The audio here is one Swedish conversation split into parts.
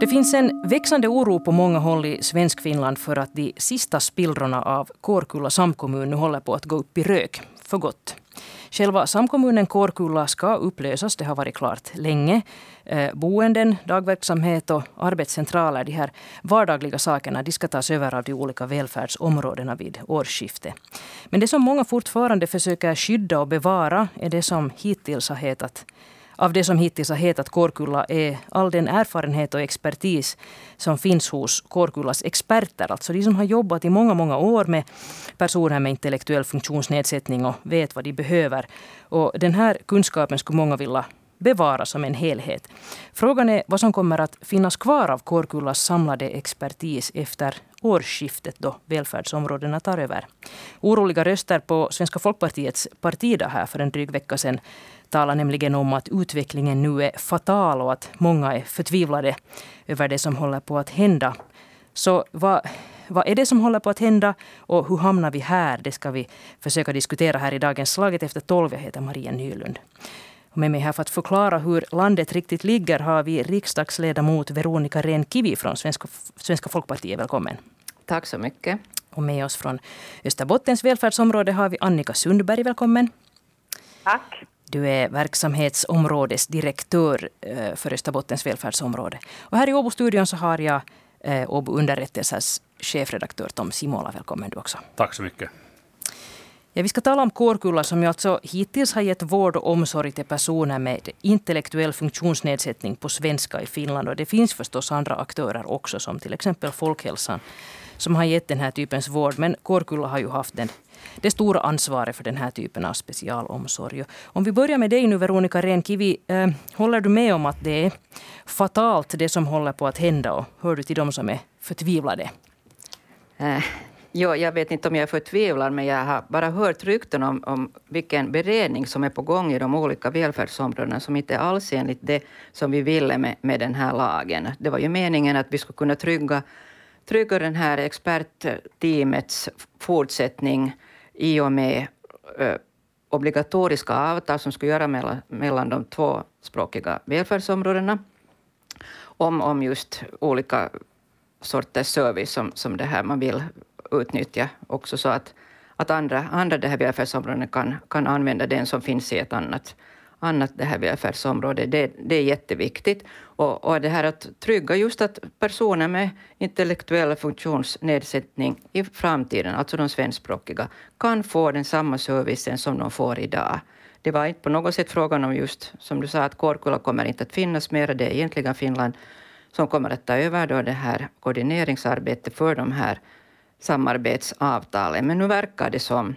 Det finns en växande oro på många håll i Svenskfinland för att de sista spillrorna av Kårkulla samkommun nu håller på att gå upp i rök för gott. Själva samkommunen Kårkulla ska upplösas, det har varit klart länge. Eh, boenden, dagverksamhet och arbetscentraler, de här vardagliga sakerna, de ska tas över av de olika välfärdsområdena vid årsskiftet. Men det som många fortfarande försöker skydda och bevara är det som hittills har hetat av det som hittills har hetat Kårkulla är all den erfarenhet och expertis som finns hos Kårkullas experter. Alltså de som har jobbat i många, många år med personer med intellektuell funktionsnedsättning och vet vad de behöver. Och den här kunskapen skulle många vilja bevara som en helhet. Frågan är vad som kommer att finnas kvar av Kårkullas samlade expertis efter årsskiftet då välfärdsområdena tar över. Oroliga röster på Svenska folkpartiets partidag här för en dryg vecka sedan talar nämligen om att utvecklingen nu är fatal och att många är förtvivlade över det som håller på att hända. Så vad, vad är det som håller på att hända och hur hamnar vi här? Det ska vi försöka diskutera här i dagens Slaget efter tolv. Jag heter Maria Nylund. Och med mig här för att förklara hur landet riktigt ligger har vi riksdagsledamot Veronica Rehn-Kivi från Svenska, Svenska folkpartiet. Välkommen. Tack så mycket. Och med oss från Österbottens välfärdsområde har vi Annika Sundberg. Välkommen. Tack. Du är verksamhetsområdesdirektör eh, för Österbottens välfärdsområde. Och här i Åbo-studion så har jag eh, Åbo underrättelsers chefredaktör Tom Simola. Välkommen du också. Tack så mycket. Ja, vi ska tala om Kårkulla som ju alltså hittills har gett vård och omsorg till personer med intellektuell funktionsnedsättning på svenska i Finland. Och det finns förstås andra aktörer också som till exempel Folkhälsan som har gett den här typens vård. Men Kårkulla har ju haft den, det stora ansvaret för den här typen av specialomsorg. Om vi börjar med dig nu Veronica Renkivi. Eh, håller du med om att det är fatalt det som håller på att hända? Och hör du till dem som är förtvivlade? Eh, Jo, jag vet inte om jag är förtvivlad, men jag har bara hört rykten om, om vilken beredning som är på gång i de olika välfärdsområdena som inte alls är enligt det som vi ville med, med den här lagen. Det var ju meningen att vi skulle kunna trygga, trygger den här expertteamets fortsättning i och med eh, obligatoriska avtal som skulle göra mellan, mellan de tvåspråkiga välfärdsområdena om, om just olika sorters service som, som det här man vill utnyttja också så att, att andra, andra det här välfärdsområden kan, kan använda den som finns i ett annat, annat det här välfärdsområde. Det, det är jätteviktigt. Och, och det här att trygga just att personer med intellektuell funktionsnedsättning i framtiden, alltså de svenskspråkiga, kan få den samma servicen som de får idag. Det var inte på något sätt frågan om just, som du sa, att Kårkulla kommer inte att finnas mer. Det är egentligen Finland som kommer att ta över då det här koordineringsarbetet för de här samarbetsavtalen. Men nu verkar det som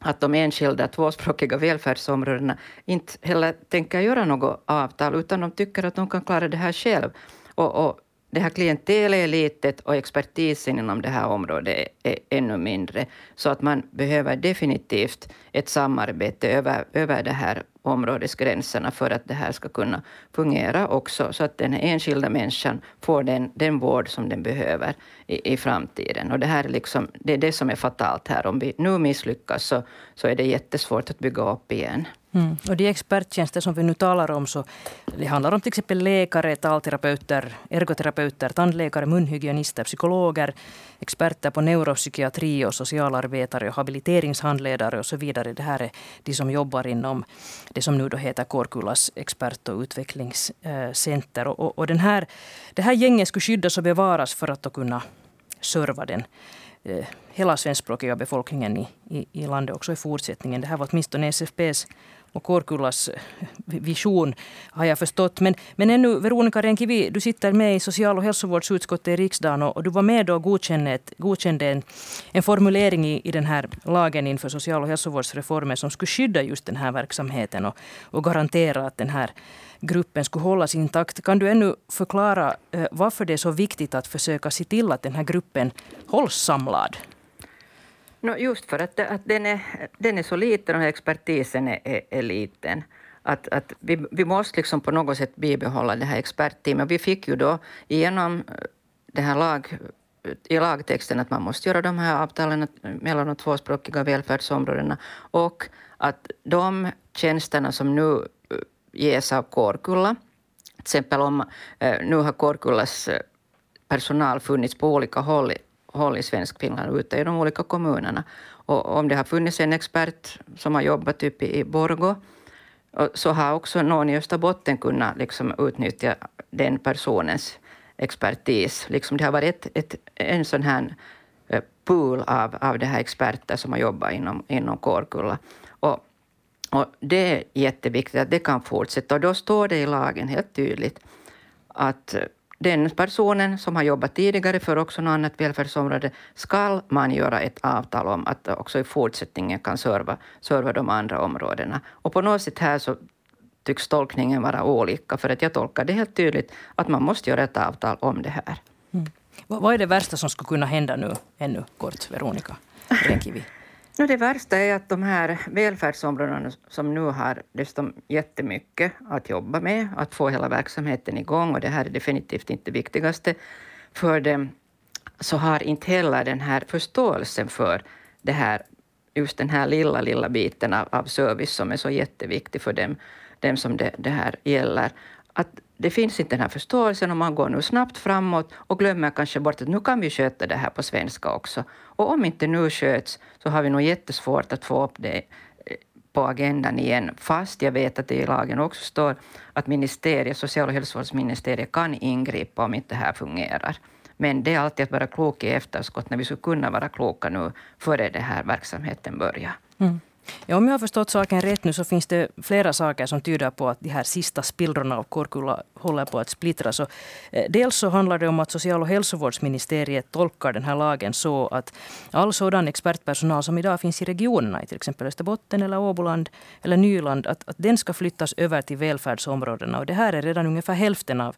att de enskilda tvåspråkiga välfärdsområdena inte heller tänker göra något avtal, utan de tycker att de kan klara det här själv. Och, och det här klientelet är litet och expertisen inom det här området är, är, ännu mindre. Så att man behöver definitivt ett samarbete över, över det här områdesgränserna för att det här ska kunna fungera också, så att den enskilda människan får den, den vård som den behöver i, i framtiden. Och det, här är liksom, det är det som är fatalt här. Om vi nu misslyckas så, så är det jättesvårt att bygga upp igen. Mm. Och de experttjänster som vi nu talar om, så det handlar om till exempel läkare, talterapeuter, ergoterapeuter, tandläkare, munhygienister, psykologer, experter på neuropsykiatri och socialarbetare och habiliteringshandledare och så vidare. Det här är de som jobbar inom det som nu då heter Kårkullas expert och utvecklingscenter. Och, och, och den här, det här gänget skulle skyddas och bevaras för att då kunna serva den eh, hela svenskspråkiga befolkningen i, i, i landet också i fortsättningen. Det här var åtminstone SFPs och Kårkullas eh, vision har jag förstått. Men, men ännu, Veronica Renkivi, du sitter med i social och hälsovårdsutskottet i riksdagen och, och du var med och godkände, godkände en, en formulering i, i den här lagen inför social och hälsovårdsreformen som skulle skydda just den här verksamheten och, och garantera att den här gruppen skulle hållas intakt. Kan du ännu förklara eh, varför det är så viktigt att försöka se till att den här gruppen hålls samlad? No, just för att, att den, är, den är så liten och expertisen är, är, är liten. Att, att vi, vi måste liksom på något sätt bibehålla det här expertteamet. Vi fick ju då igenom eh, det här lag, i lagtexten att man måste göra de här avtalen mellan de tvåspråkiga välfärdsområdena och att de tjänsterna som nu eh, ges av Kårkulla till exempel om eh, nu har Kårkullas personal funnits på olika håll, håll i Svenskfinland ute i de olika kommunerna. Och om det har funnits en expert som har jobbat typ i Borgo så har också någon i Österbotten kunnat liksom utnyttja den personens expertis. Liksom det har varit ett, ett, en sån här eh, pool av, av det här experter som har jobbat inom, inom Kårkulla. Och, och det är jätteviktigt att det kan fortsätta. Och då står det i lagen helt tydligt att den personen som har jobbat tidigare för också något annat välfärdsområde ska man göra ett avtal om att också i fortsättningen kan serva, serva de andra områdena. Och på något sätt här så tycks tolkningen vara olika, för att jag tolkar det helt tydligt att man måste göra ett avtal om det här. Mm. Vad är det värsta som skulle kunna hända nu, ännu kort, Veronica Renkivi? No, det värsta är att de här välfärdsområdena som nu har dessutom jättemycket att jobba med, att få hela verksamheten igång, och det här är definitivt inte det viktigaste för dem, så har inte heller den här förståelsen för det här, just den här lilla, lilla biten av, av service som är så jätteviktig för dem, dem som det, det här gäller. Att det finns inte den här förståelsen och man går nu snabbt framåt och glömmer kanske bort att nu kan vi sköta det här på svenska också. Och om inte nu sköts så har vi nog jättesvårt att få upp det eh, på agendan igen, fast jag vet att det i lagen också står att ministeriet, social och hälsovårdsministeriet kan ingripa om inte det här fungerar. Men det är alltid att vara klok i efterskott när vi skulle kunna vara kloka nu före den här verksamheten börjar. Mm. Ja, om jag har förstått saken rätt nu så finns det flera saker som tyder på att de här sista spillrorna av Korkulla håller på att splittras. Och, eh, dels så handlar det om att social och hälsovårdsministeriet tolkar den här lagen så att all sådan expertpersonal som idag finns i regionerna, i till exempel Österbotten eller Åboland eller Nyland, att, att den ska flyttas över till välfärdsområdena. Och det här är redan ungefär hälften av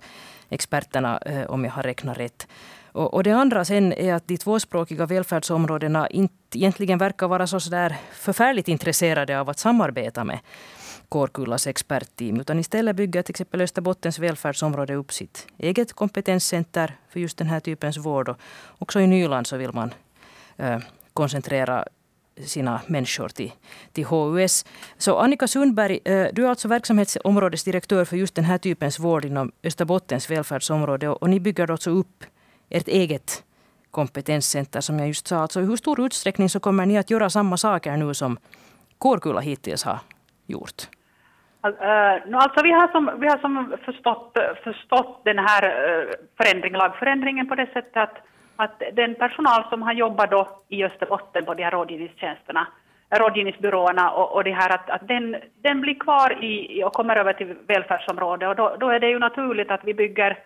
experterna, eh, om jag har räknat rätt. Och, och det andra sen är att de tvåspråkiga välfärdsområdena inte egentligen verkar vara så där förfärligt intresserade av att samarbeta med Kårkullas expertteam. Utan istället bygger till exempel Österbottens välfärdsområde upp sitt eget kompetenscenter för just den här typens vård. Och också i Nyland så vill man äh, koncentrera sina människor till, till HUS. Så Annika Sundberg, eh, du är alltså verksamhetsområdesdirektör för just den här typens vård inom Österbottens välfärdsområde. Och ni bygger alltså upp ert eget kompetenscenter som jag just sa. Alltså I hur stor utsträckning så kommer ni att göra samma saker nu som Kårkulla hittills har gjort? Uh, alltså vi har som, vi har som förstått, förstått den här uh, lagförändringen på det sättet att, att den personal som har jobbat då i Österbotten på de här rådgivningstjänsterna, rådgivningsbyråerna och, och det här att, att den, den blir kvar i, och kommer över till välfärdsområdet och då, då är det ju naturligt att vi bygger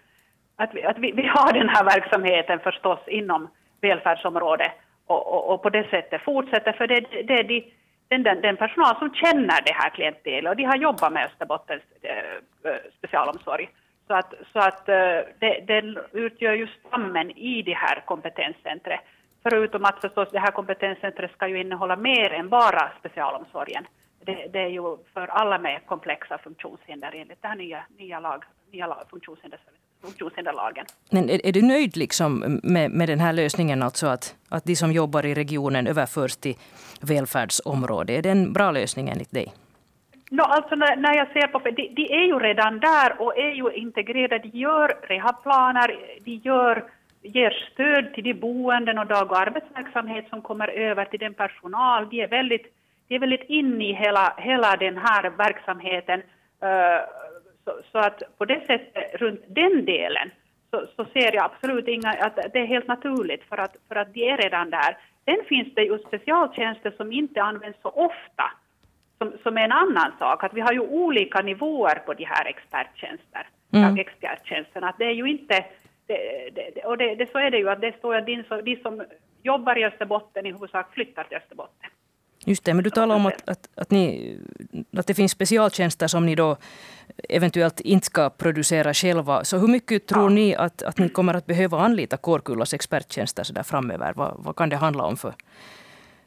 att, vi, att vi, vi har den här verksamheten förstås inom välfärdsområdet och, och, och på det sättet fortsätter, för det, det är de, den, den, den, personal som känner det här klientelet och de har jobbat med Österbottens äh, specialomsorg. Så att, så att äh, det, det utgör ju stammen i det här kompetenscentret. Förutom att förstås det här kompetenscentret ska ju innehålla mer än bara specialomsorgen. Det, det är ju för alla med komplexa funktionshinder enligt den här nya, nya, lag, nya lag, funktionshinder funktionshinderlagen. Men är, är, du nöjd liksom med, med den här lösningen, alltså att, att de som jobbar i regionen överförs till välfärdsområde? Är det en bra lösning enligt dig? No, alltså när, när jag ser på de, de är ju redan där och är ju integrerade. De gör rehabplaner, de gör, ger stöd till de boenden och dag och arbetsverksamhet som kommer över till den personal. De är väldigt, de är väldigt inne i hela, hela den här verksamheten. Uh, så, så, att på det sättet, runt den delen, så, så, ser jag absolut inga, att det är helt naturligt för att, för att de är redan där. Sen finns det ju specialtjänster som inte används så ofta, som, som är en annan sak. Att vi har ju olika nivåer på de här experttjänster, mm. experttjänsterna. Att det är ju inte, det, det, och det, det, så är det ju att det står att de, som jobbar i Österbotten i huvudsak flyttar till Österbotten. Just det, men du talar om att, att, att, ni, att det finns specialtjänster som ni då eventuellt inte ska producera själva. Så hur mycket tror ni att, att ni kommer att behöva anlita Kårkullas experttjänster så där framöver? Vad, vad kan det handla om för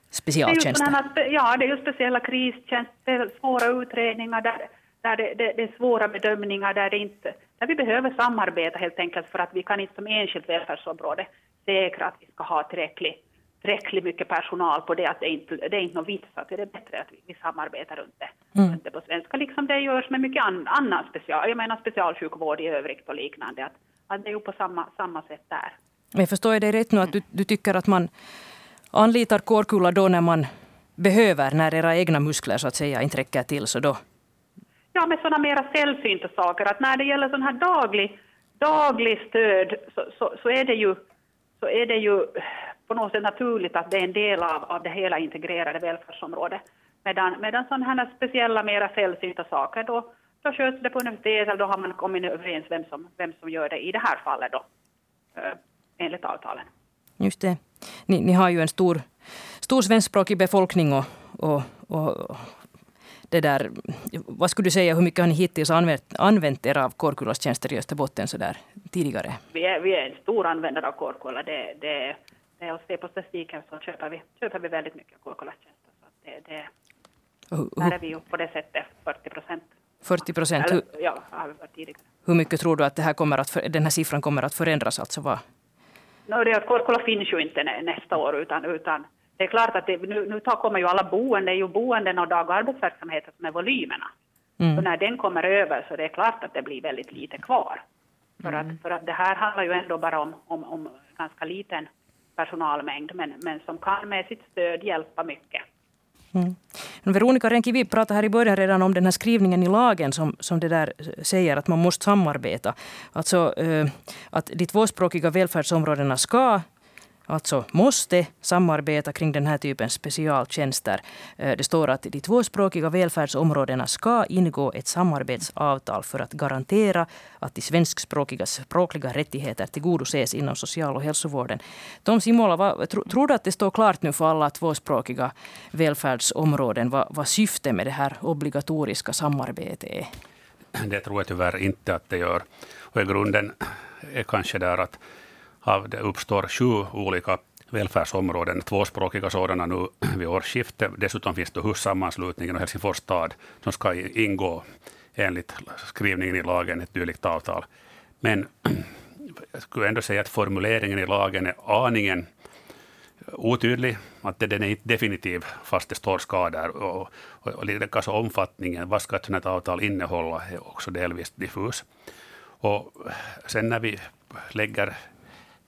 specialtjänster? Det är ja, det är ju speciella kristjänster, svåra utredningar där, där det, det, det, är svåra bedömningar där, det inte, där vi behöver samarbeta helt enkelt för att vi kan inte som enskilt välfärdsområde säkra att vi ska ha tillräckligt tillräckligt mycket personal på det att det inte det är inte någon vits att det är bättre att vi, samarbetar runt det, mm. det på svenska, liksom det görs med mycket an, annan special, jag menar specialsjukvård i övrigt och liknande, att, att det är ju på samma, samma sätt där. Jag förstår jag dig rätt nu att du, du tycker att man anlitar Kårkulla då när man behöver, när era egna muskler så att säga inte räcker till, så då? Ja, med sådana mera sällsynta saker, att när det gäller sån här daglig, daglig stöd så, så, så, är det ju, så är det ju på något sätt naturligt att det är en del av, av det hela integrerade välfärdsområdet. Medan, medan sådana här speciella, mera sällsynta saker, då, då sköts det på universitetet, eller då har man kommit överens vem som, vem som gör det i det här fallet då, eh, enligt avtalen. Just det. Ni, ni har ju en stor, stor svenskspråkig befolkning och, och, och det där, vad skulle du säga, hur mycket har ni hittills använt, använt er av Kårkullas tjänster i Österbotten så där, tidigare? Vi är, vi är en stor användare av Kårkulla. Det, det, och se på statistiken så köper vi, köper vi väldigt mycket Kårkullas tjänster. Så det, det, där är vi ju på det sättet 40 procent. 40 procent? Ja, har vi varit tidigare. Hur mycket tror du att det här kommer att, den här siffran kommer att förändras? Alltså vad? No, det, Kårkulla finns ju inte nästa år utan, utan det är klart att det, nu, nu kommer ju alla boenden, det är ju boenden och dag och arbetsverksamheter som är volymerna. Mm. Så när den kommer över så det är klart att det blir väldigt lite kvar. För, mm. att, för att det här handlar ju ändå bara om, om, om ganska liten personalmängd, men, men som kan med sitt stöd hjälpa mycket. Mm. Veronica Renki, vi pratade här i början redan om den här skrivningen i lagen som, som det där säger att man måste samarbeta. Alltså eh, att de tvåspråkiga välfärdsområdena ska alltså måste samarbeta kring den här typen specialtjänster. Eh, det står att de tvåspråkiga välfärdsområdena ska ingå ett samarbetsavtal för att garantera att de svenskspråkiga språkliga rättigheter tillgodoses inom social och hälsovården. Tom Simola, vad, tro, tror du att det står klart nu för alla tvåspråkiga välfärdsområden vad, vad syftet med det här obligatoriska samarbetet är? Det tror jag tyvärr inte att det gör. Och i grunden är kanske där att det uppstår sju olika välfärdsområden, tvåspråkiga sådana nu vid årsskiftet. Dessutom finns det HUS-sammanslutningen och Helsingfors stad som ska ingå enligt skrivningen i lagen ett dylikt avtal. Men jag skulle ändå säga att formuleringen i lagen är aningen otydlig, att den är inte definitiv fast det står skador. Och, och, och likaså omfattningen, vad ska ett sådant avtal innehålla, är också delvis diffus. Och sen när vi lägger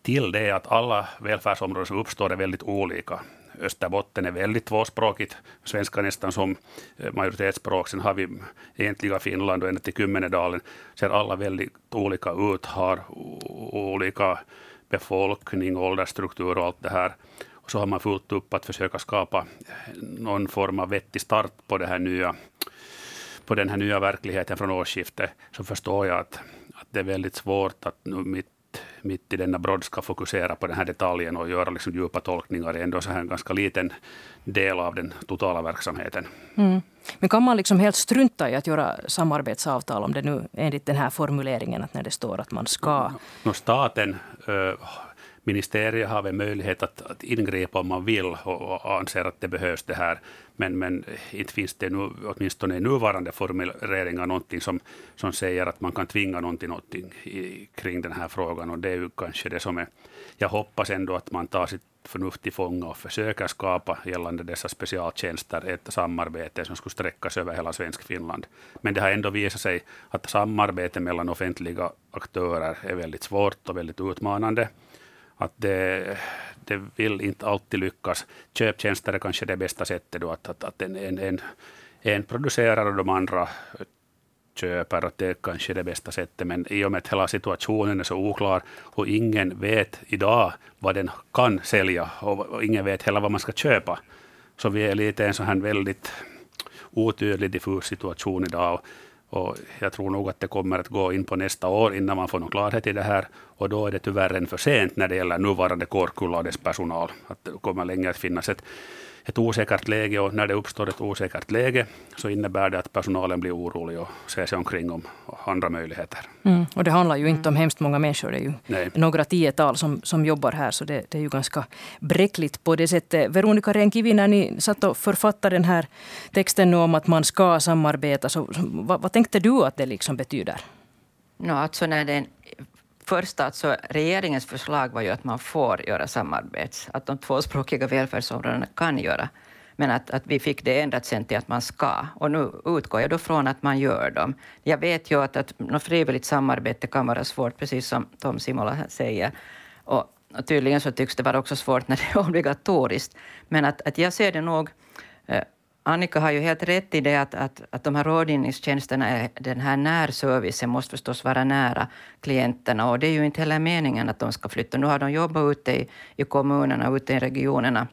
till det att alla välfärdsområden som uppstår är väldigt olika. Österbotten är väldigt tvåspråkigt, svenska nästan som eh, majoritetsspråk. Sen har vi egentliga Finland och ända till Kymmenedalen. Ser alla väldigt olika ut, har olika befolkning, åldersstruktur och allt det här. Och så har man fullt upp att försöka skapa eh, någon form av vettig start på det här nya på den här nya verkligheten från årsskiftet, så förstår jag att, att det är väldigt svårt att nu mitt mitt i denna brådska fokusera på den här detaljen och göra liksom djupa tolkningar är ändå så här en ganska liten del av den totala verksamheten. Mm. Men kan man liksom helt strunta i att göra samarbetsavtal om det nu enligt den här formuleringen att när det står att man ska? No, staten ministeriet har väl möjlighet att, att ingripa om man vill och, och anser att det behövs det här. Men, men inte finns det nu, åtminstone i nuvarande formuleringar någonting som, som säger att man kan tvinga någonting, någonting i, kring den här frågan. Och det är ju kanske det som är... Jag hoppas ändå att man tar sitt förnuft i fånga och försöker skapa gällande dessa specialtjänster ett samarbete som skulle sträckas över hela svensk Finland. Men det har ändå visat sig att samarbete mellan offentliga aktörer är väldigt svårt och väldigt utmanande att det, det vill inte alltid lyckas. Köptjänster är kanske det bästa sättet då, att, att, att en, en, en, en producerar och de andra köper. Att det är kanske det bästa sättet. Men i och med att hela situationen är så oklar och ingen vet idag vad den kan sälja och ingen vet heller vad man ska köpa. Så vi är lite i en sån här väldigt otydlig, diffus situation idag. Och jag tror nog att det kommer att gå in på nästa år innan man får någon klarhet i det här. Och då är det tyvärr än för sent när det gäller nuvarande kårkulla och dess personal. Att det kommer länge att finnas ett ett osäkert läge och när det uppstår ett osäkert läge så innebär det att personalen blir orolig och ser sig omkring om andra möjligheter. Mm, och det handlar ju inte om hemskt många människor. Det är ju Nej. några tiotal som, som jobbar här så det, det, är ju ganska bräckligt på det sättet. Veronica Renkivi, när ni satt och författade den här texten nu om att man ska samarbeta, så, vad, vad tänkte du att det liksom betyder? No, alltså när den Först alltså regeringens förslag var ju att man får göra samarbets, att de tvåspråkiga välfärdsområdena kan göra men att, att vi fick det ändrat sen till att man ska. Och nu utgår jag då från att man gör dem. Jag vet ju att, att något frivilligt samarbete kan vara svårt, precis som Tom Simola säger. Och, och tydligen så tycks det vara också svårt när det är obligatoriskt. Men att, att jag ser det nog eh, Annika har ju helt rätt i det att, att, att de här rådgivningstjänsterna, är, den här närservicen måste förstås vara nära klienterna och det är ju inte heller meningen att de ska flytta. Nu har de jobbat ute i, i kommunerna, ute i regionerna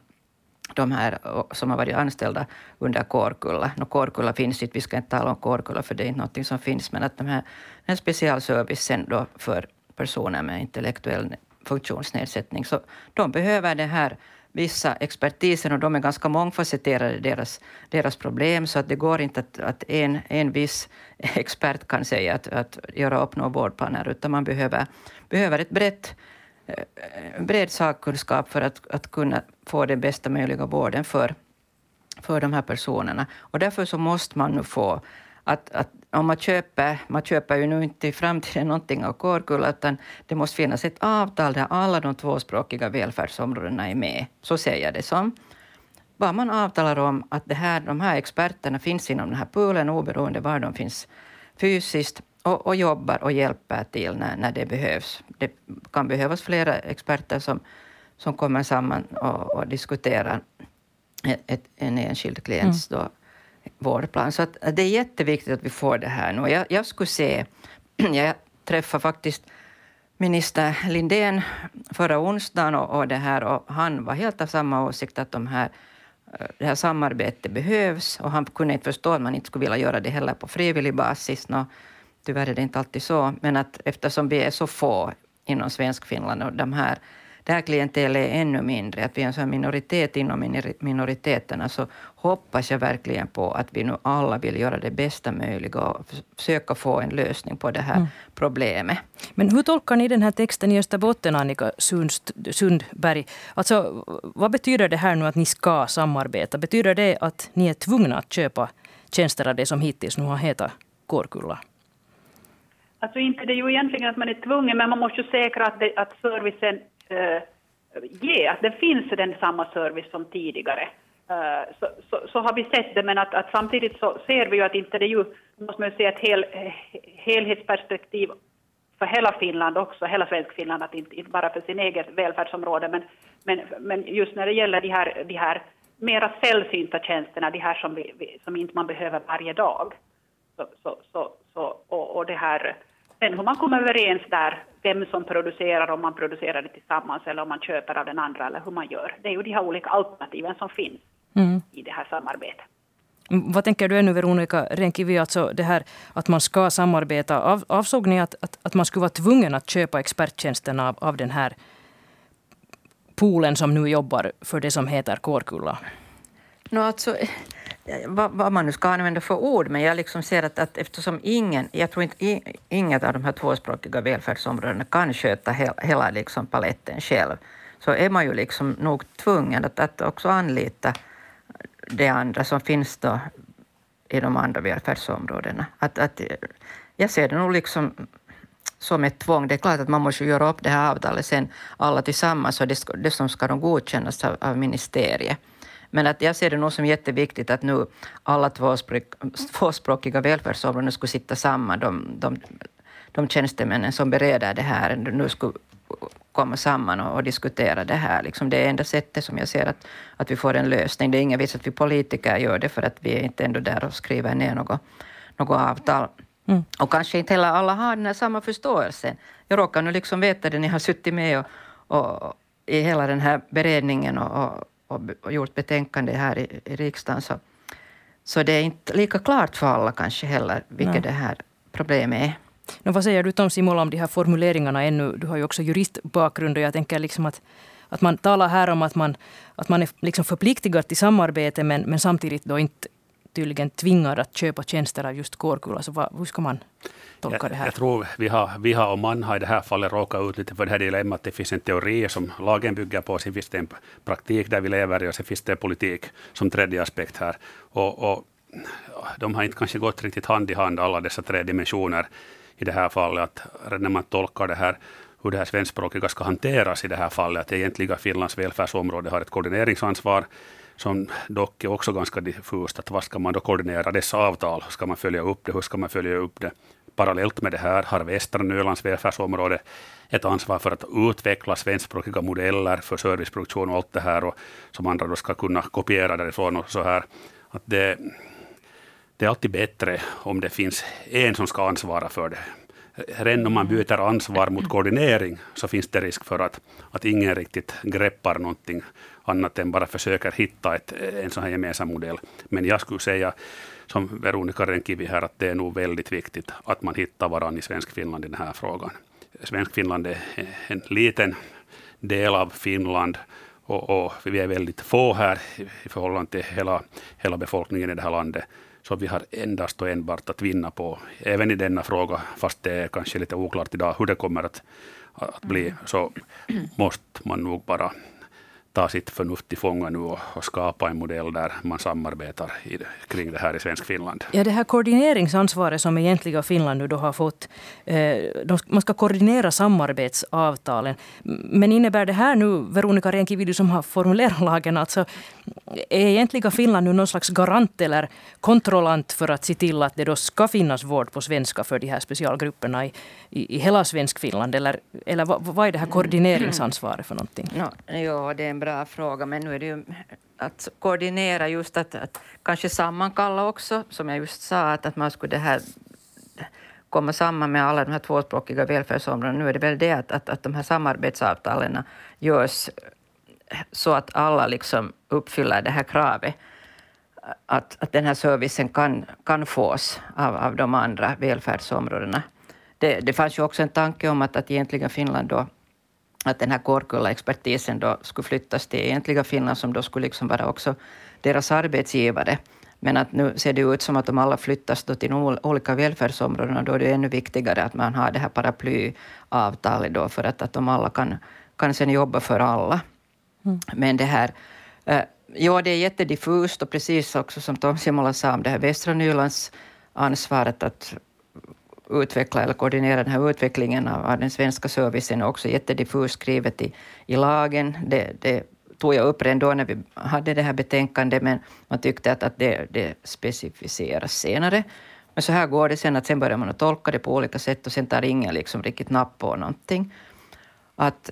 de här som har varit anställda under Kårkulla. No, Kårkulla finns inte, vi ska inte tala om Kårkulla för det är inte någonting som finns, men att de här, den här specialservicen då för personer med intellektuell funktionsnedsättning, så de behöver det här vissa expertisen och de är ganska mångfacetterade, deras, deras problem, så att det går inte att, att en, en viss expert kan säga att, att göra upp några vårdplaner, utan man behöver, behöver ett brett eh, bred sakkunskap för att, att kunna få den bästa möjliga vården för, för de här personerna. Och därför så måste man nu få att, att om man köper, man köper ju nu inte i framtiden någonting av Kårkulla, utan det måste finnas ett avtal där alla de tvåspråkiga välfärdsområdena är med. Så säger jag det som. Bara man avtalar om att det här, de här experterna finns inom den här poolen oberoende var de finns fysiskt och, och jobbar och hjälper till när, när det behövs. Det kan behövas flera experter som, som kommer samman och, och diskuterar ett, en enskild klients mm. då, vårdplan. Så att, det är jätteviktigt att vi får det här nu. Jag, jag skulle se, jag träffade faktiskt minister Lindén förra onsdagen och, och, det här, och han var helt av samma åsikt att de här, eh, det här samarbetet behövs och han kunde inte förstå att man inte skulle vilja göra det heller på frivillig basis. No, Tyvärr är det inte alltid så, men att eftersom vi är så få inom Svenskfinland och de här, det här klientelet är ännu mindre, att vi är en sån minoritet inom minoriteterna, så hoppas jag verkligen på att vi nu alla vill göra det bästa möjliga och försöka få en lösning på det här mm. problemet. Men hur tolkar ni den här texten i Österbotten, Annika Sundberg? Alltså, vad betyder det här nu att ni ska samarbeta? Betyder det att ni är tvungna att köpa tjänster av det som hittills nu har hetat Kårkulla? Alltså inte det är ju egentligen att man är tvungen, men man måste ju säkra att, det, att servicen äh, ge, att det finns den samma service som tidigare. Äh, så, så, så, har vi sett det, men att, att, samtidigt så ser vi ju att inte det är ju, måste man ju se ett hel, helhetsperspektiv för hela Finland också, hela svensk Finland, att inte, inte bara för sin eget välfärdsområde, men, men, men just när det gäller de här, de här mera sällsynta tjänsterna, de här som, vi, som inte man behöver varje dag. Så, så, så, så och, och det här Sen hur man kommer överens där, vem som producerar, om man producerar det tillsammans eller om man köper av den andra eller hur man gör. Det är ju de här olika alternativen som finns mm. i det här samarbetet. Vad tänker du ännu Veronica Renkivi, alltså det här att man ska samarbeta. Av, avsåg ni att, att, att man skulle vara tvungen att köpa experttjänsten av, av den här poolen som nu jobbar för det som heter Kårkulla? No, alltså, Eh, vad, vad, man nu ska använda för ord, men jag liksom ser att, att eftersom ingen, jag tror inte i, inget av de här tvåspråkiga välfärdsområdena kan sköta hela, hela liksom paletten själv, så är man ju liksom nog tvungen att, att också anlita det andra som finns då i de andra välfärdsområdena. Att, att, jag ser det nog liksom som ett tvång. Det är klart att man måste göra upp det här avtalet sen alla tillsammans och det, det som ska de godkännas av, av ministeriet. Men att jag ser det nog som jätteviktigt att nu alla tvåspråkiga välfärdsområden skulle sitta samman, de, de, de tjänstemännen som bereder det här, nu skulle komma samman och, och, diskutera det här. Liksom det är enda sättet som jag ser att, att vi får en lösning. Det är ingen vits att vi politiker gör det, för att vi är inte ändå där och skriver ner något, något avtal. Mm. Och kanske inte heller alla har den här samma förståelsen. Jag råkar nu liksom veta det, ni har suttit med och, och, i hela den här beredningen och, och och gjort betänkande här i, i riksdagen så, så det är inte lika klart för alla kanske heller vilket Nej. det här problemet är. No, vad säger du Tom Simola om de här formuleringarna ännu? Du har ju också juristbakgrund och jag tänker liksom att, att man talar här om att man, att man är liksom förpliktigad till samarbete men, men samtidigt då inte tydligen tvingad att köpa tjänster av just Kårkulla. Så vad, hur ska man tolka det här? Jag tror vi har, vi har och man har i det här fallet råkat ut lite för det här dilemmat. Det finns en teori som lagen bygger på, sen finns det en praktik där vi lever i och sen finns det politik som tredje aspekt här. Och, och de har inte kanske gått riktigt hand i hand, alla dessa tre dimensioner i det här fallet. Att när man tolkar det här hur det här svenskspråkiga ska hanteras i det här fallet. Att egentligen Finlands välfärdsområde har ett koordineringsansvar som dock är också ganska diffust. Att vad ska man då koordinera dessa avtal? Ska man följa upp det? Hur ska man följa upp det? Parallellt med det här har Västra Nylands välfärdsområde ett ansvar för att utveckla svenskspråkiga modeller för serviceproduktion och allt det här och som andra då ska kunna kopiera därifrån och så här. Att det, det är alltid bättre om det finns en som ska ansvara för det. Redan om man byter ansvar mot koordinering så finns det risk för att, att ingen riktigt greppar någonting annat än bara försöker hitta ett, en sån här gemensam modell. Men jag skulle säga, som Veronica Renkivi här, att det är nog väldigt viktigt att man hittar varandra i Svensk-Finland i den här frågan. Svensk-Finland är en liten del av Finland och, och, vi är väldigt få här i förhållande till hela, hela befolkningen i det här landet. Så vi har endast och enbart att vinna på, även i denna fråga, fast det är kanske lite oklart idag hur det kommer att, att bli, så måste man nog bara ta sitt förnuft till fånga nu och, och, skapa en modell där man samarbetar i, kring det här i svensk Finland. Ja, det här koordineringsansvaret som egentligen Finland nu då har fått. Eh, de, man ska koordinera samarbetsavtalen. Men innebär det här nu, Veronica Renkivi, du som har formulerat lagen, alltså är egentligen Finland nu någon slags garant eller kontrollant för att se till att det då ska finnas vård på svenska för de här specialgrupperna i, i, i hela svensk Finland? Eller, eller vad, vad är det här koordineringsansvaret för någonting? No, ja, det är en bra fråga, men nu är det ju att koordinera just att, att kanske sammankalla också, som jag just sa, att, att man skulle det här komma samman med alla de här tvåspråkiga välfärdsområdena. Nu är det väl det att, att, att de här samarbetsavtalen görs så att alla liksom uppfyller det här kravet att, att den här servicen kan, kan fås av, av de andra välfärdsområdena. Det, det fanns ju också en tanke om att, att egentligen Finland då att den här Kårkulla-expertisen då skulle flyttas till egentliga Finland som då skulle liksom vara också deras arbetsgivare. Men att nu ser det ut som att om alla flyttas då till de olika välfärdsområdena, då är det ännu viktigare att man har det här paraplyavtalet då för att, att de alla kan, kan sen jobba för alla. Mm. Men det här, eh, ja det är jättediffust och precis också som Tom Simola sa om det här Västra Nylands ansvaret att utveckla eller koordinera den här utvecklingen av, den svenska servicen är också jättediffust skrivet i, i lagen. Det, det tog jag upp redan då när vi hade det här betänkandet, men man tyckte att, att det, det specificeras senare. Men så här går det sen, att sen börjar man att tolka det på olika sätt och sen tar ingen liksom riktigt napp på någonting. Att,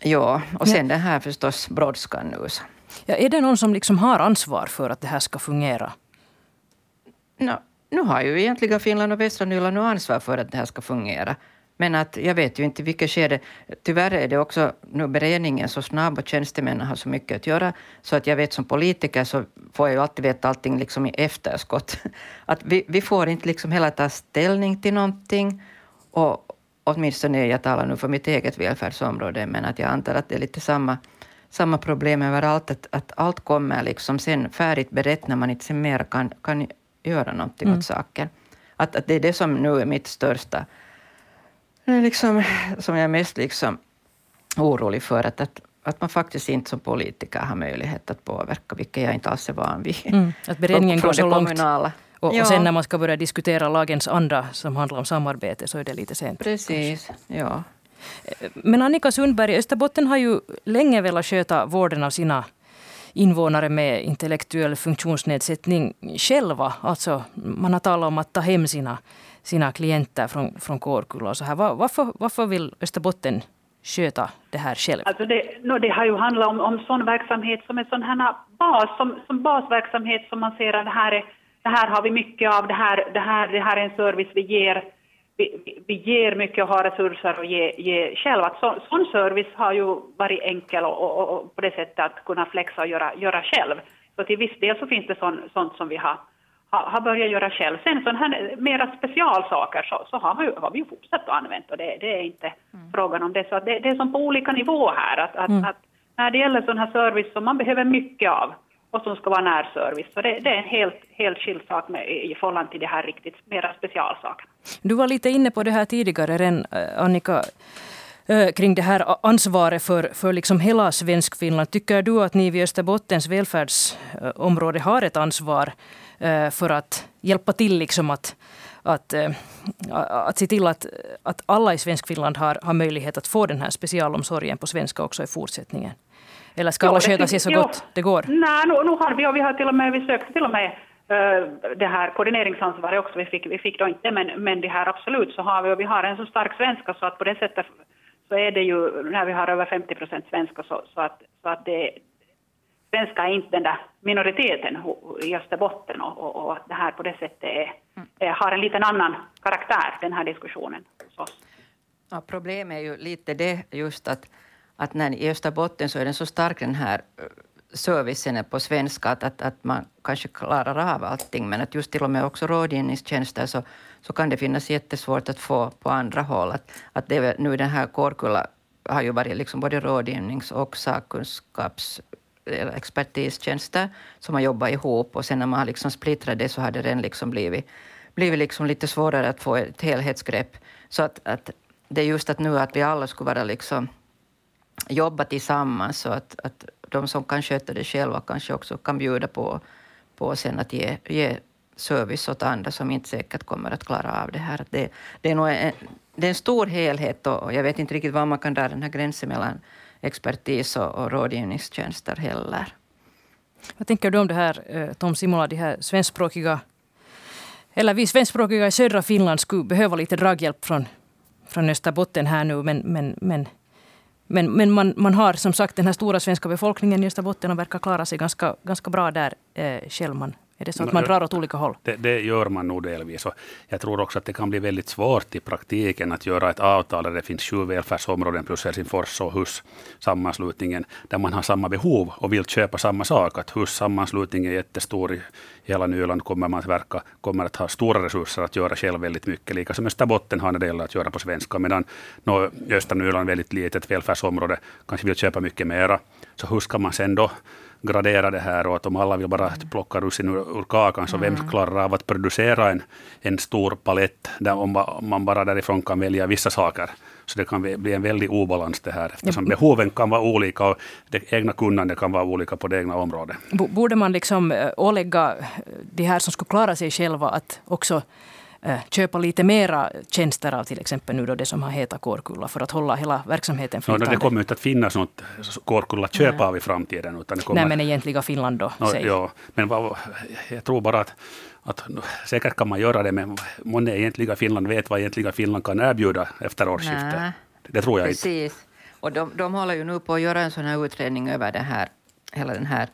ja, och sen ja. den här förstås brådskan nu. Ja, är det någon som liksom har ansvar för att det här ska fungera? No, nu har ju egentligen Finland och västra Nyland ansvar för att det här ska fungera. Men att jag vet ju inte vilket skede. Tyvärr är det också nu beredningen så snabb och tjänstemännen har så mycket att göra. Så att jag vet som politiker så får jag ju alltid veta allting liksom i efterskott. Att vi, vi får inte liksom hela ta ställning till någonting. Och åtminstone jag talar nu för mitt eget välfärdsområde, men att jag antar att det är lite samma, samma problem överallt. Att, att allt kommer liksom sen färdigt berett när man inte mer kan, kan göra någonting mm. åt saken. Att, att det är det som nu är mitt största, liksom, som jag är mest liksom orolig för, att, att, att man faktiskt inte som politiker har möjlighet att påverka, vilket jag inte alls är van vid. Mm, att beredningen går så långt. Och, ja. och sen när man ska börja diskutera lagens andra som handlar om samarbete så är det lite sent. Precis, kanske. ja. Men Annika Sundberg, Österbotten har ju länge velat sköta vården av sina invånare med intellektuell funktionsnedsättning själva. Alltså, man har talat om att ta hem sina, sina klienter från, från Kårkulla och så här. Varför, varför vill Österbotten sköta det här själv? Alltså det, no, det har ju handlat om, om sån verksamhet som är sån här bas, som, som basverksamhet som man ser att det här, är, det här har vi mycket av, det här, det här, det här är en service vi ger vi, vi ger mycket och har resurser att ge, ge själv. Att så, sån service har ju varit enkel och, och, och, på det sättet att kunna flexa och göra, göra själv. Så till viss del så finns det sånt, sånt som vi har, har, har börjat göra själv. Sen sådana här mera specialsaker så, så har, vi, har vi ju fortsatt att använda och det, det är inte mm. frågan om det. Så det, det är som på olika nivåer här. Att, att, mm. att när det gäller sån här service som man behöver mycket av och som ska vara närservice. Så det, det är en helt, helt skild sak med, i förhållande till det här riktigt mera specialsakerna. Du var lite inne på det här tidigare, redan, eh, Annika eh, kring det här ansvaret för, för liksom hela Svenskfinland. Tycker du att ni vid Österbottens välfärdsområde har ett ansvar eh, för att hjälpa till liksom att, att, att se till att, att alla i Svenskfinland har, har möjlighet att få den här specialomsorgen på svenska också i fortsättningen? Eller ska alla sköta sig så gott det går? Nej, nu, nu har vi, och vi har till och med, vi sökte till och med det här koordineringsansvaret också, vi fick, vi fick då inte, men, men det här absolut så har vi, och vi har en så stark svenska så att på det sättet så är det ju, när vi har över 50 procent svenska, så, så, att, så att det, svenska är inte den där minoriteten i Österbotten och, och, och att det här på det sättet är, är, har en liten annan karaktär, den här diskussionen hos oss. Ja, problemet är ju lite det just att, att när i Österbotten så är den så stark den här servicen på svenska att, att, att man kanske klarar av allting men att just till och med också rådgivningstjänster så, så kan det finnas jättesvårt att få på andra håll. Att, att det, nu den här Kårkulla har ju varit liksom både rådgivnings och sakkunskaps expertistjänster som har jobbat ihop och sen när man har liksom splittrat det så har det redan liksom blivit, blivit liksom lite svårare att få ett helhetsgrepp. Så att, att det är just att nu att vi alla skulle vara liksom jobba tillsammans så att, att de som kan sköta det själva kanske också kan bjuda på, på sen att ge, ge service åt andra som inte säkert kommer att klara av det här. Det, det är nog en, det är en stor helhet och jag vet inte riktigt var man kan dra den här gränsen mellan expertis och, och rådgivningstjänster heller. Vad tänker du om det här, eh, Tom Simola, de här svenskspråkiga eller vi svenskspråkiga i södra Finland skulle behöva lite draghjälp från, från Österbotten här nu, men, men, men men, men man, man har som sagt den här stora svenska befolkningen i Österbotten och verkar klara sig ganska, ganska bra där eh, själv. Man, är det så att man drar åt olika håll? Det, det, gör man nog delvis. Och jag tror också att det kan bli väldigt svårt i praktiken att göra ett avtal där det finns sju välfärdsområden plus Helsingfors och HUS sammanslutningen där man har samma behov och vill köpa samma sak. Att HUS sammanslutningen är jättestor i hela Nyland kommer man att verka, kommer att ha stora resurser att göra själv väldigt mycket. Lika som Österbotten har en del att göra på svenska. Medan no, östra Nyland är väldigt litet välfärdsområde, kanske vill köpa mycket mera. Så hur ska man sen då gradera det här och att om alla vill bara plocka russin ur, ur kakan, så vem mm. klarar av att producera en, en stor palett där om man bara därifrån kan välja vissa saker. Så det kan bli en väldig obalans det här, eftersom behoven kan vara olika och det egna kunnandet kan vara olika på det egna området. Borde man liksom eh, ålägga de här som skulle klara sig själva att också Eh, köpa lite mera tjänster av till exempel nu då det som har hetat Kårkulla för att hålla hela verksamheten flytande? No, det kommer inte att finnas något Kårkulla köpa av i framtiden. Utan det kommer... Nej, men egentliga Finland då? No, ja, men vad, jag tror bara att, att säkert kan man göra det, men många egentliga Finland vet vad egentliga Finland kan erbjuda efter årsskiftet. Nej. Det tror jag Precis. inte. Precis. Och de, de håller ju nu på att göra en sån här utredning över det här, hela den här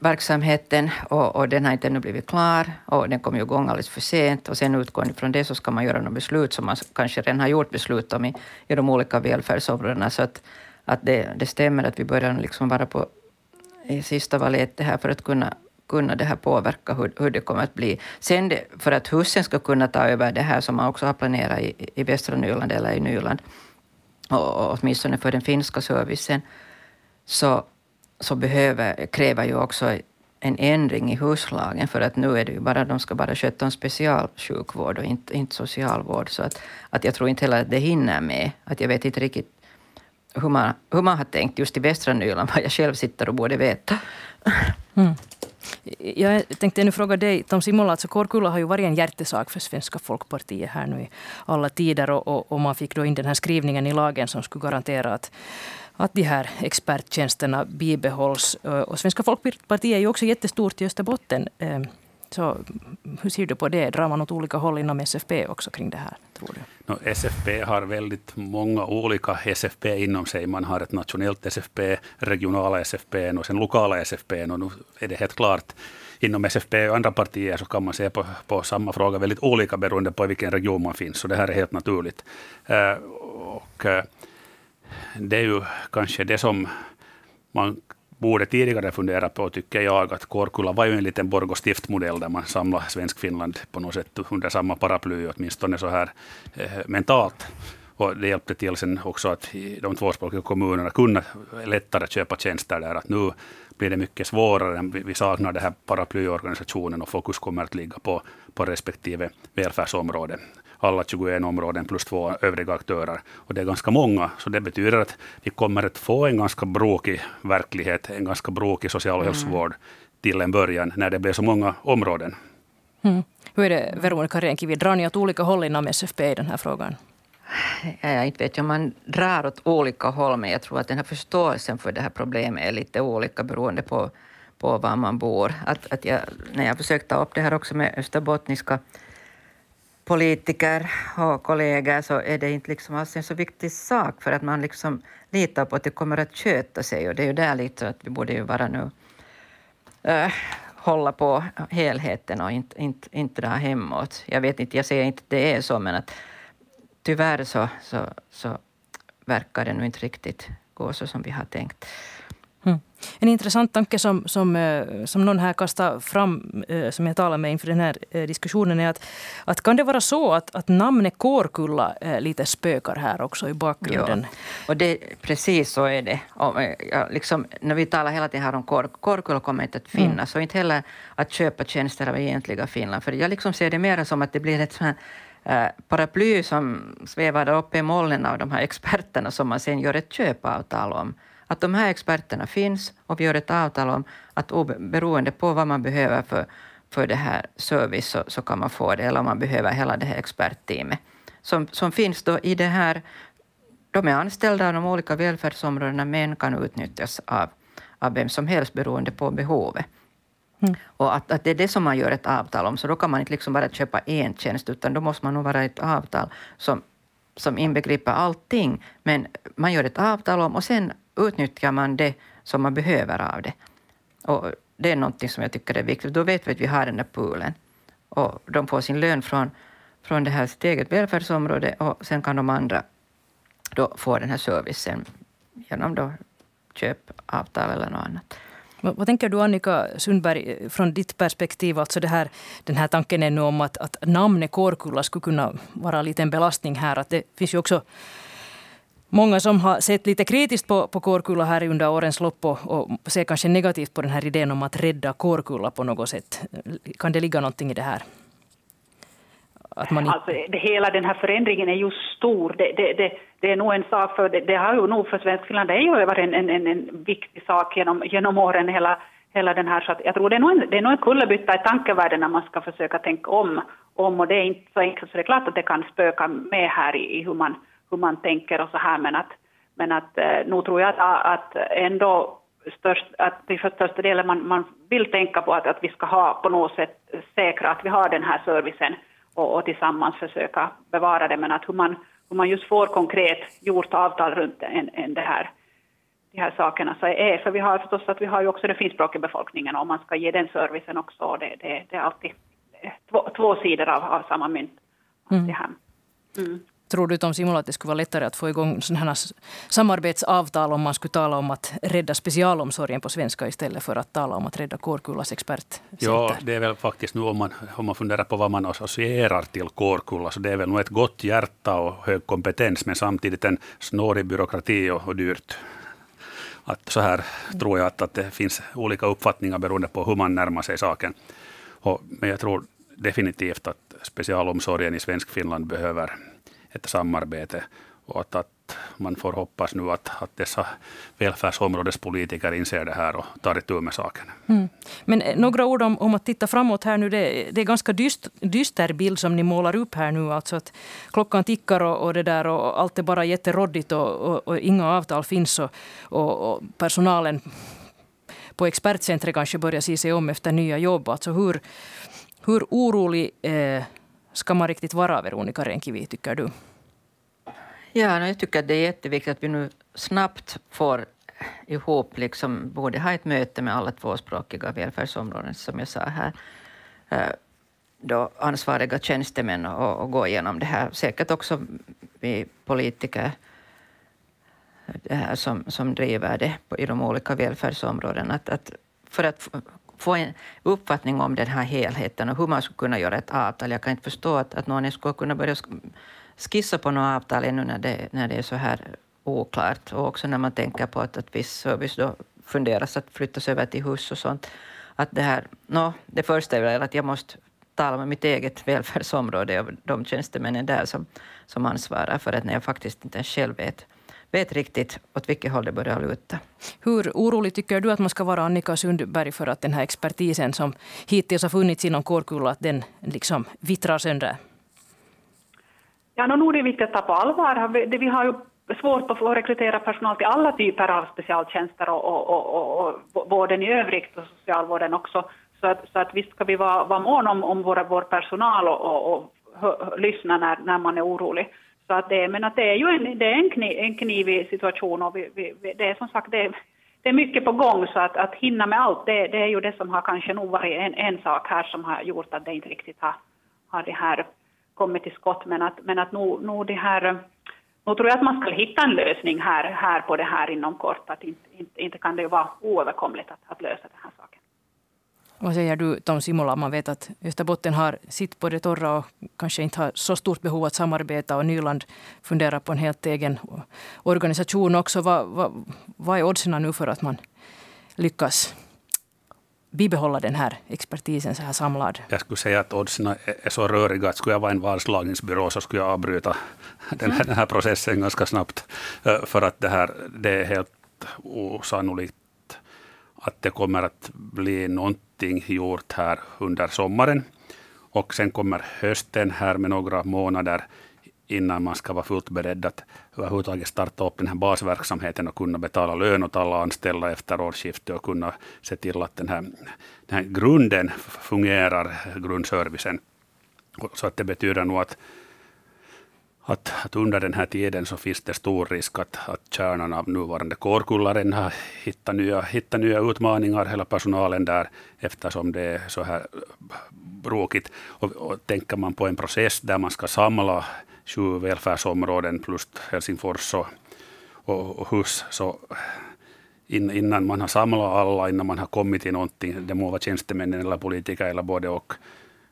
verksamheten och, och, den har inte ännu blivit klar och den kom ju igång alldeles för sent och sen utgående från det så ska man göra några beslut som man kanske redan har gjort beslut om i, i de olika välfärdsområdena. Så att, att det, det stämmer att vi börjar liksom vara på i sista valet det här för att kunna kunna det här påverka hur, hur det kommer att bli. Sen det, för att husen ska kunna ta över det här som man också har planerat i, i västra Nyland eller i Nyland, och, och åtminstone för den finska servicen, så så behöver, kräver ju också en ändring i huslagen, för att nu är det ju bara, de ska bara sköta om specialsjukvård och inte, inte socialvård. Så att, att jag tror inte heller att det hinner med. Att jag vet inte riktigt hur man, hur man har tänkt just i västra Nyland, vad jag själv sitter och borde veta. Mm. Jag tänkte nu fråga dig, Tom Simola, alltså Kårkulla har ju varit en hjärtesak för Svenska folkpartiet här nu i alla tider och, och, och man fick då in den här skrivningen i lagen som skulle garantera att att de här experttjänsterna bibehålls. Eh, och Svenska folkpartiet är ju också jättestort i Österbotten. Eh, så hur ser du på det? Drar man åt olika håll inom SFP också kring det här? Tror du? No, SFP har väldigt många olika SFP inom sig. Man har ett nationellt SFP, regionala SFP och sen lokala SFP. Och nu är det helt klart inom SFP och andra partier så kan man se på, på samma fråga väldigt olika beroende på vilken region man finns. Så det här är helt naturligt. Uh, och, uh, det är ju kanske det som man borde tidigare fundera på, tycker jag, att Kårkulla var ju en liten Borgå stiftmodell där man samlade Svensk-Finland på något sätt under samma paraply, åtminstone så här eh, mentalt. Och det hjälpte till sen också att de tvåspråkiga kommunerna kunde lättare köpa tjänster där. Att nu blir det mycket svårare. Vi saknar den här paraplyorganisationen och fokus kommer att ligga på, på respektive välfärdsområde alla 21 områden plus två övriga aktörer. Och det är ganska många, så det betyder att vi kommer att få en ganska brokig verklighet, en ganska brokig social och mm. hälsovård till en början, när det blir så många områden. Mm. Hur är det, Veronica Renkivi, drar ni åt olika håll inom SFP i den här frågan? Jag inte vet om man drar åt olika håll, men jag tror att den här förståelsen för det här problemet är lite olika beroende på, på var man bor. Att, att jag, när jag försökte ta upp det här också med österbottniska politiker och kollegor så är det inte liksom alls en så viktig sak för att man liksom litar på att det kommer att köta sig och det är ju där lite att vi borde ju vara nu äh, hålla på helheten och inte, inte, inte dra hemåt. Jag vet inte, jag säger inte att det är så men att tyvärr så, så, så verkar det nu inte riktigt gå så som vi har tänkt. Mm. En intressant tanke som, som, eh, som någon här kastar fram, eh, som jag talar med inför den här eh, diskussionen, är att, att kan det vara så att, att namnet Kårkulla lite spökar här också i bakgrunden? Ja, och det, precis så är det. Och, ja, liksom, när vi talar hela tiden här om Kår, Kårkulla kommer inte att finnas, mm. och inte heller att köpa tjänster av egentliga Finland. För jag liksom ser det mer som att det blir ett sånt paraply som svävar uppe i molnen av de här experterna som man sen gör ett köpavtal om att de här experterna finns och vi gör ett avtal om att beroende på vad man behöver för, för det här service så, så kan man få det, eller om man behöver hela det här expertteamet som, som finns då i det här de är anställda av de olika välfärdsområdena men kan utnyttjas av, av vem som helst beroende på behovet. Mm. Och att, att det är det som man gör ett avtal om, så då kan man inte liksom bara köpa en tjänst, utan då måste man nog vara ett avtal som, som inbegriper allting. Men man gör ett avtal om och sen utnyttjar man det som man behöver av det. Och det är någonting som jag tycker är viktigt. Då vet vi att vi har den där poolen. Och de får sin lön från, från det här sitt eget välfärdsområde och sen kan de andra då få den här servicen genom då köpavtal eller något annat. Vad, tänker du Annika Sundberg från ditt perspektiv? Alltså det här, den här tanken är nu om att, att namnet Kårkulla skulle kunna vara lite en belastning här. Att det finns ju också många som har sett lite kritiskt på, på Kårkulla här under årens lopp och, och ser kanske negativt på den här idén om att rädda Kårkulla på något sätt. Kan det ligga någonting i det här? Att man... alltså, det, hela den här förändringen är ju stor. Det, det, det, det är nog en sak för, det, det har ju nog för svensk Finland, det är ju varit en, en, en, en viktig sak genom, genom åren, hela, hela den här, så jag tror det är nog en, det är nog en kullerbytta i tankevärlden när man ska försöka tänka om, om och det är inte så enkelt så det är klart att det kan spöka med här i, i hur man hur man tänker och så här, men att, men att eh, nog tror jag att, att ändå störst, att till största delen man, man vill tänka på att, att vi ska ha på något sätt säkra att vi har den här servicen och, och tillsammans försöka bevara det, men att hur man, hur man just får konkret gjort avtal runt en, en det här, de här sakerna så är, för vi har förstås att vi har ju också den finskspråkiga befolkningen och man ska ge den servicen också det, det, det är alltid två, två sidor av, av samma mynt. Mm. Mm. Tror du Tom att det skulle vara lättare att få igång sådana samarbetsavtal om man skulle tala om att rädda specialomsorgen på svenska istället för att tala om att rädda Kårkullas expert? Ja, det är väl faktiskt nu om man, om man funderar på vad man associerar till Kårkulla, så det är väl nog ett gott hjärta och hög kompetens, men samtidigt en snårig byråkrati och, och dyrt. Att så här tror jag att, att det finns olika uppfattningar beroende på hur man närmar sig saken. Och, men jag tror definitivt att specialomsorgen i svensk Finland behöver ett samarbete och att, att man får hoppas nu att, att dessa välfärdsområdespolitiker inser det här och tar itu med saken. Mm. Men eh, några ord om, om att titta framåt här nu. Det, det är ganska dyst, dyster bild som ni målar upp här nu. Alltså att klockan tickar och, och det där och allt är bara jätteråddigt och, och, och inga avtal finns och, och, personalen på expertcentret kanske börjar se sig om efter nya jobb. Alltså hur, hur orolig eh, ska man riktigt vara, Veronica Renkivi, tycker du? Ja, jag tycker att det är jätteviktigt att vi nu snabbt får ihop, liksom, både ha ett möte med alla tvåspråkiga välfärdsområden, som jag sa här, eh, då ansvariga tjänstemän och, och gå igenom det här. Säkert också vi politiker eh, det här som, som driver det på, i de olika välfärdsområdena. Att, att för att få en uppfattning om den här helheten och hur man skulle kunna göra ett avtal. Jag kan inte förstå att, att någon skulle kunna börja skissa på något avtal ännu när det, när det är så här oklart. Och också när man tänker på att, att viss service då funderas att flyttas över till hus och sånt. Att det, här, no, det första är väl att jag måste tala med mitt eget välfärdsområde och de tjänstemännen där som, som ansvarar för att när jag faktiskt inte ens själv vet, vet riktigt åt vilket håll det börjar luta. Hur orolig tycker du att man ska vara, Annika Sundberg, för att den här expertisen som hittills har funnits inom Kårkulla, att den liksom vittrar sönder? Ja, nog är det viktigt att ta på allvar. Vi har ju svårt att få rekrytera personal till alla typer av specialtjänster och, och, och, och vården i övrigt och socialvården också. Så att, så att visst ska vi vara, vara mån om, om vår, vår personal och, och, och lyssna när, när man är orolig. Så att det, men att det är ju en, det är en, kniv, en knivig situation och vi, vi, det är som sagt det det är mycket på gång så att, att hinna med allt det, det är ju det som har kanske nog varit en, en sak här som har gjort att det inte riktigt har, har det här kommit till skott men att, men att nog, nog det här nu tror jag att man ska hitta en lösning här, här på det här inom kort. Att inte, inte, inte kan det vara oöverkomligt att, att lösa den här saken. Vad säger du Tom Simola? Man vet att Österbotten har sitt på det torra och kanske inte har så stort behov att samarbeta och Nyland funderar på en helt egen organisation också. Vad, vad, vad är oddsen nu för att man lyckas bibehålla den här expertisen så här samlad? Jag skulle säga att oddsen är så röriga att skulle jag vara en varslagningsbyrå så skulle jag avbryta den här, den här processen ganska snabbt. För att det, här, det är helt osannolikt att det kommer att bli någonting gjort här under sommaren. Och sen kommer hösten här med några månader innan man ska vara fullt beredd att överhuvudtaget starta upp den här basverksamheten och kunna betala lön åt alla anställda efter årsskiftet och kunna se till att den här, den här grunden fungerar, grundservicen. Så att det betyder nog att att, att, under den här tiden så finns det stor risk att, att kärnan av nuvarande kårkullaren har hittat nya, hittat nya utmaningar, hela personalen där, eftersom det är så här bråkigt. Och, och tänker man på en process där man ska samla sju välfärdsområden plus Helsingfors och, och, och hus, så in, innan man har samlat alla, innan man har kommit till någonting, det må vara tjänstemännen eller politiker eller både och,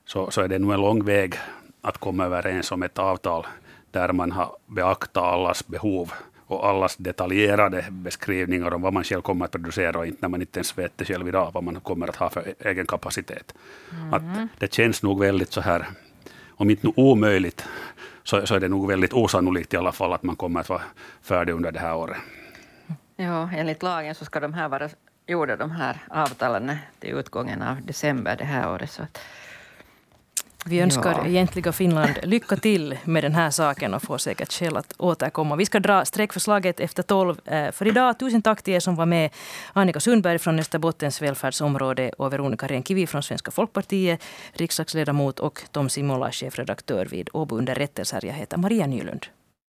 så, så är det nog en lång väg att komma överens om ett avtal där man har beaktat allas behov och allas detaljerade beskrivningar om vad man själv kommer att producera och inte när man inte ens vet det själv idag vad man kommer att ha för egen kapacitet. Mm. Att det känns nog väldigt så här, om inte omöjligt, så, så är det nog väldigt osannolikt i alla fall att man kommer att vara färdig under det här året. Ja, enligt lagen så ska de här vara gjorda, de här avtalen, till utgången av december det här året. Så att vi önskar ja. egentliga Finland lycka till med den här saken och får säkert skäl att återkomma. Vi ska dra streckförslaget efter tolv eh, för idag. Tusen tack till er som var med. Annika Sundberg från Österbottens välfärdsområde och Veronica Renkivi från Svenska folkpartiet, riksdagsledamot och Tom Simola, chefredaktör vid Åbo Underrättelser. Jag heter Maria Nylund.